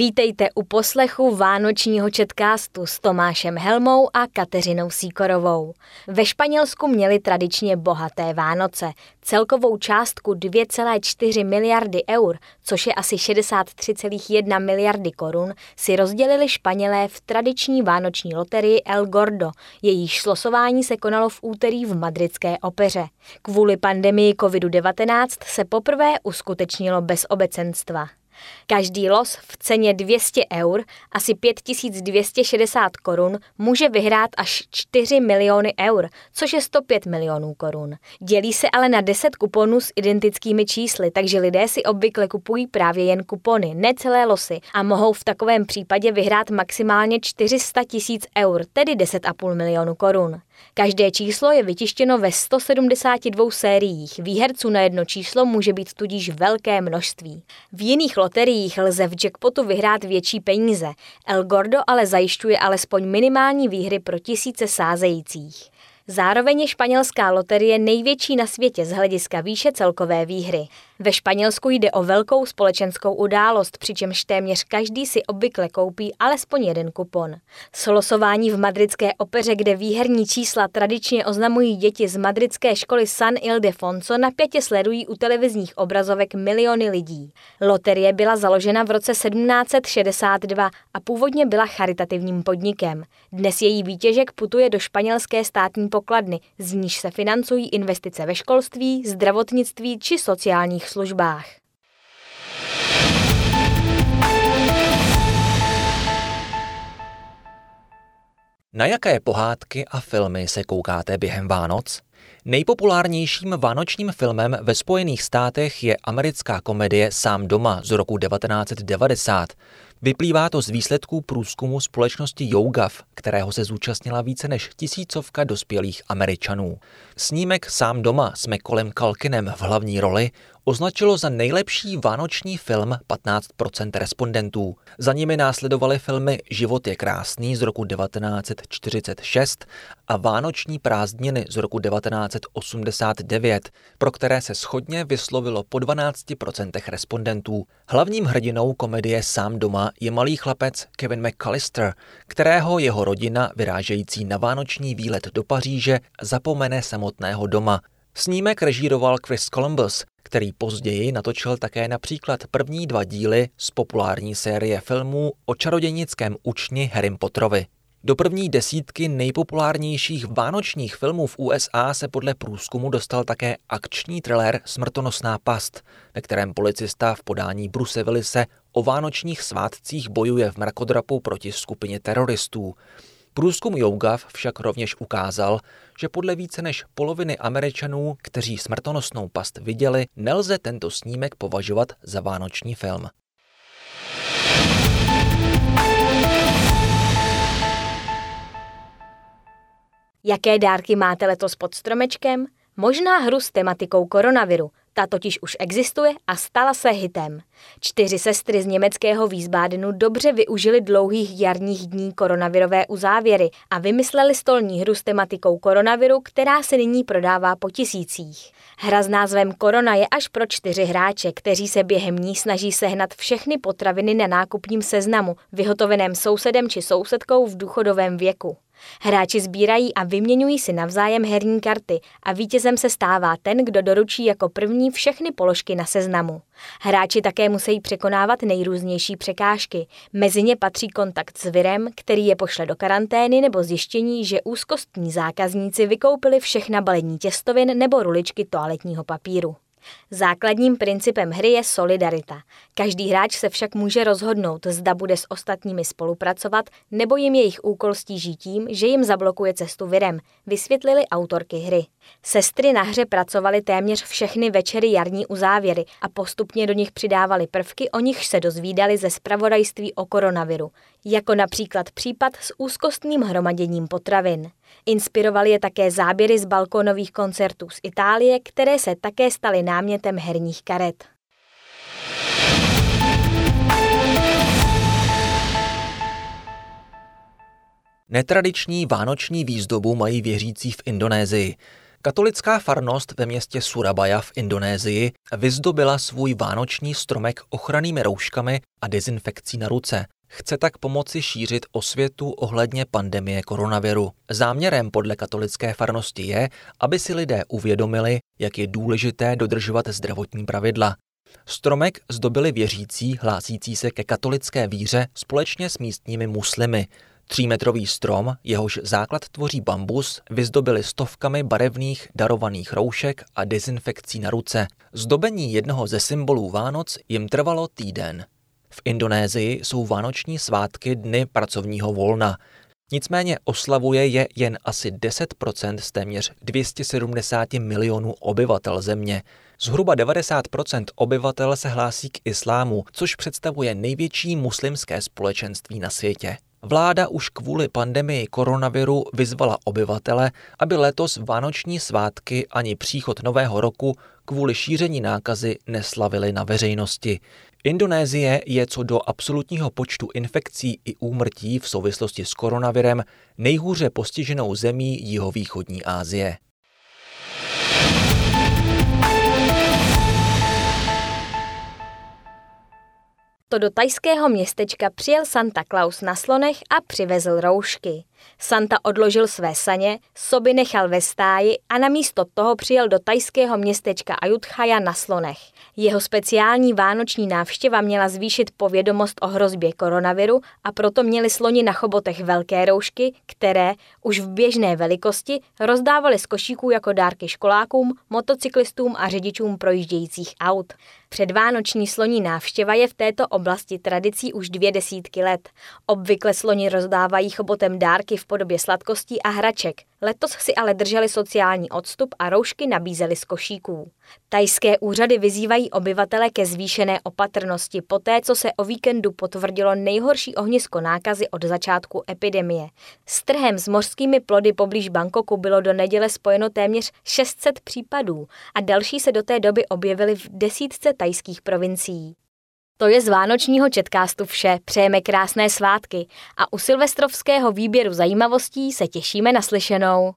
Vítejte u poslechu Vánočního četkástu s Tomášem Helmou a Kateřinou Síkorovou. Ve Španělsku měli tradičně bohaté Vánoce. Celkovou částku 2,4 miliardy eur, což je asi 63,1 miliardy korun, si rozdělili Španělé v tradiční vánoční loterii El Gordo. Jejíž slosování se konalo v úterý v madridské opeře. Kvůli pandemii COVID-19 se poprvé uskutečnilo bez obecenstva. Každý los v ceně 200 eur, asi 5260 korun, může vyhrát až 4 miliony eur, což je 105 milionů korun. Dělí se ale na 10 kuponů s identickými čísly, takže lidé si obvykle kupují právě jen kupony, ne celé losy a mohou v takovém případě vyhrát maximálně 400 tisíc eur, tedy 10,5 milionu korun. Každé číslo je vytištěno ve 172 sériích. Výherců na jedno číslo může být tudíž velké množství. V jiných loteriích lze v jackpotu vyhrát větší peníze. El Gordo ale zajišťuje alespoň minimální výhry pro tisíce sázejících. Zároveň je španělská loterie největší na světě z hlediska výše celkové výhry. Ve Španělsku jde o velkou společenskou událost, přičemž téměř každý si obvykle koupí alespoň jeden kupon. Slosování v madridské opeře, kde výherní čísla tradičně oznamují děti z madridské školy San Ildefonso, napětě sledují u televizních obrazovek miliony lidí. Loterie byla založena v roce 1762 a původně byla charitativním podnikem. Dnes její výtěžek putuje do španělské státní pokladny, z níž se financují investice ve školství, zdravotnictví či sociálních službách. Na jaké pohádky a filmy se koukáte během Vánoc? Nejpopulárnějším vánočním filmem ve Spojených státech je americká komedie Sám doma z roku 1990. Vyplývá to z výsledků průzkumu společnosti YouGov, kterého se zúčastnila více než tisícovka dospělých Američanů. Snímek Sám doma s Mekolem Kalkinem v hlavní roli označilo za nejlepší vánoční film 15% respondentů. Za nimi následovaly filmy Život je krásný z roku 1946 a Vánoční prázdniny z roku 1989, pro které se schodně vyslovilo po 12% respondentů. Hlavním hrdinou komedie Sám doma je malý chlapec Kevin McAllister, kterého jeho rodina, vyrážející na vánoční výlet do Paříže, zapomene samotného doma. Snímek režíroval Chris Columbus, který později natočil také například první dva díly z populární série filmů o čarodějnickém učni Harry Potterovi. Do první desítky nejpopulárnějších vánočních filmů v USA se podle průzkumu dostal také akční thriller Smrtonosná past, ve kterém policista v podání Bruce Willise o vánočních svátcích bojuje v mrakodrapu proti skupině teroristů. Průzkum YouGov však rovněž ukázal, že podle více než poloviny Američanů, kteří smrtonosnou past viděli, nelze tento snímek považovat za vánoční film. Jaké dárky máte letos pod stromečkem? Možná hru s tematikou koronaviru. Ta totiž už existuje a stala se hitem. Čtyři sestry z německého Wiesbadenu dobře využili dlouhých jarních dní koronavirové uzávěry a vymysleli stolní hru s tematikou koronaviru, která se nyní prodává po tisících. Hra s názvem Korona je až pro čtyři hráče, kteří se během ní snaží sehnat všechny potraviny na nákupním seznamu, vyhotoveném sousedem či sousedkou v důchodovém věku. Hráči sbírají a vyměňují si navzájem herní karty a vítězem se stává ten, kdo doručí jako první všechny položky na seznamu. Hráči také musí překonávat nejrůznější překážky. Mezi ně patří kontakt s virem, který je pošle do karantény nebo zjištění, že úzkostní zákazníci vykoupili všechna balení těstovin nebo ruličky toaletního papíru. Základním principem hry je solidarita. Každý hráč se však může rozhodnout, zda bude s ostatními spolupracovat, nebo jim jejich úkol stíží tím, že jim zablokuje cestu virem, vysvětlili autorky hry. Sestry na hře pracovaly téměř všechny večery jarní uzávěry a postupně do nich přidávali prvky, o nichž se dozvídali ze spravodajství o koronaviru, jako například případ s úzkostným hromaděním potravin. Inspirovali je také záběry z balkónových koncertů z Itálie, které se také staly námětem herních karet. Netradiční vánoční výzdobu mají věřící v Indonésii. Katolická farnost ve městě Surabaya v Indonésii vyzdobila svůj vánoční stromek ochrannými rouškami a dezinfekcí na ruce. Chce tak pomoci šířit osvětu ohledně pandemie koronaviru. Záměrem podle katolické farnosti je, aby si lidé uvědomili, jak je důležité dodržovat zdravotní pravidla. Stromek zdobili věřící hlásící se ke katolické víře společně s místními muslimy. Třímetrový strom, jehož základ tvoří bambus, vyzdobili stovkami barevných darovaných roušek a dezinfekcí na ruce. Zdobení jednoho ze symbolů Vánoc jim trvalo týden. V Indonésii jsou vánoční svátky dny pracovního volna. Nicméně oslavuje je jen asi 10% z téměř 270 milionů obyvatel země. Zhruba 90% obyvatel se hlásí k islámu, což představuje největší muslimské společenství na světě. Vláda už kvůli pandemii koronaviru vyzvala obyvatele, aby letos vánoční svátky ani příchod nového roku kvůli šíření nákazy neslavili na veřejnosti. Indonésie je co do absolutního počtu infekcí i úmrtí v souvislosti s koronavirem nejhůře postiženou zemí jihovýchodní Asie. To do tajského městečka přijel Santa Claus na slonech a přivezl roušky. Santa odložil své saně, soby nechal ve stáji a namísto toho přijel do tajského městečka Ayutthaya na slonech. Jeho speciální vánoční návštěva měla zvýšit povědomost o hrozbě koronaviru a proto měli sloni na chobotech velké roušky, které už v běžné velikosti rozdávali z košíků jako dárky školákům, motocyklistům a řidičům projíždějících aut. Předvánoční sloní návštěva je v této oblasti tradicí už dvě desítky let. Obvykle sloni rozdávají chobotem dárky v podobě sladkostí a hraček. Letos si ale drželi sociální odstup a roušky nabízeli z košíků. Tajské úřady vyzývají obyvatele ke zvýšené opatrnosti poté, co se o víkendu potvrdilo nejhorší ohnisko nákazy od začátku epidemie. S trhem s mořskými plody poblíž Bangkoku bylo do neděle spojeno téměř 600 případů a další se do té doby objevily v desítce tajských provincií. To je z vánočního četkástu vše. Přejeme krásné svátky a u silvestrovského výběru zajímavostí se těšíme na slyšenou.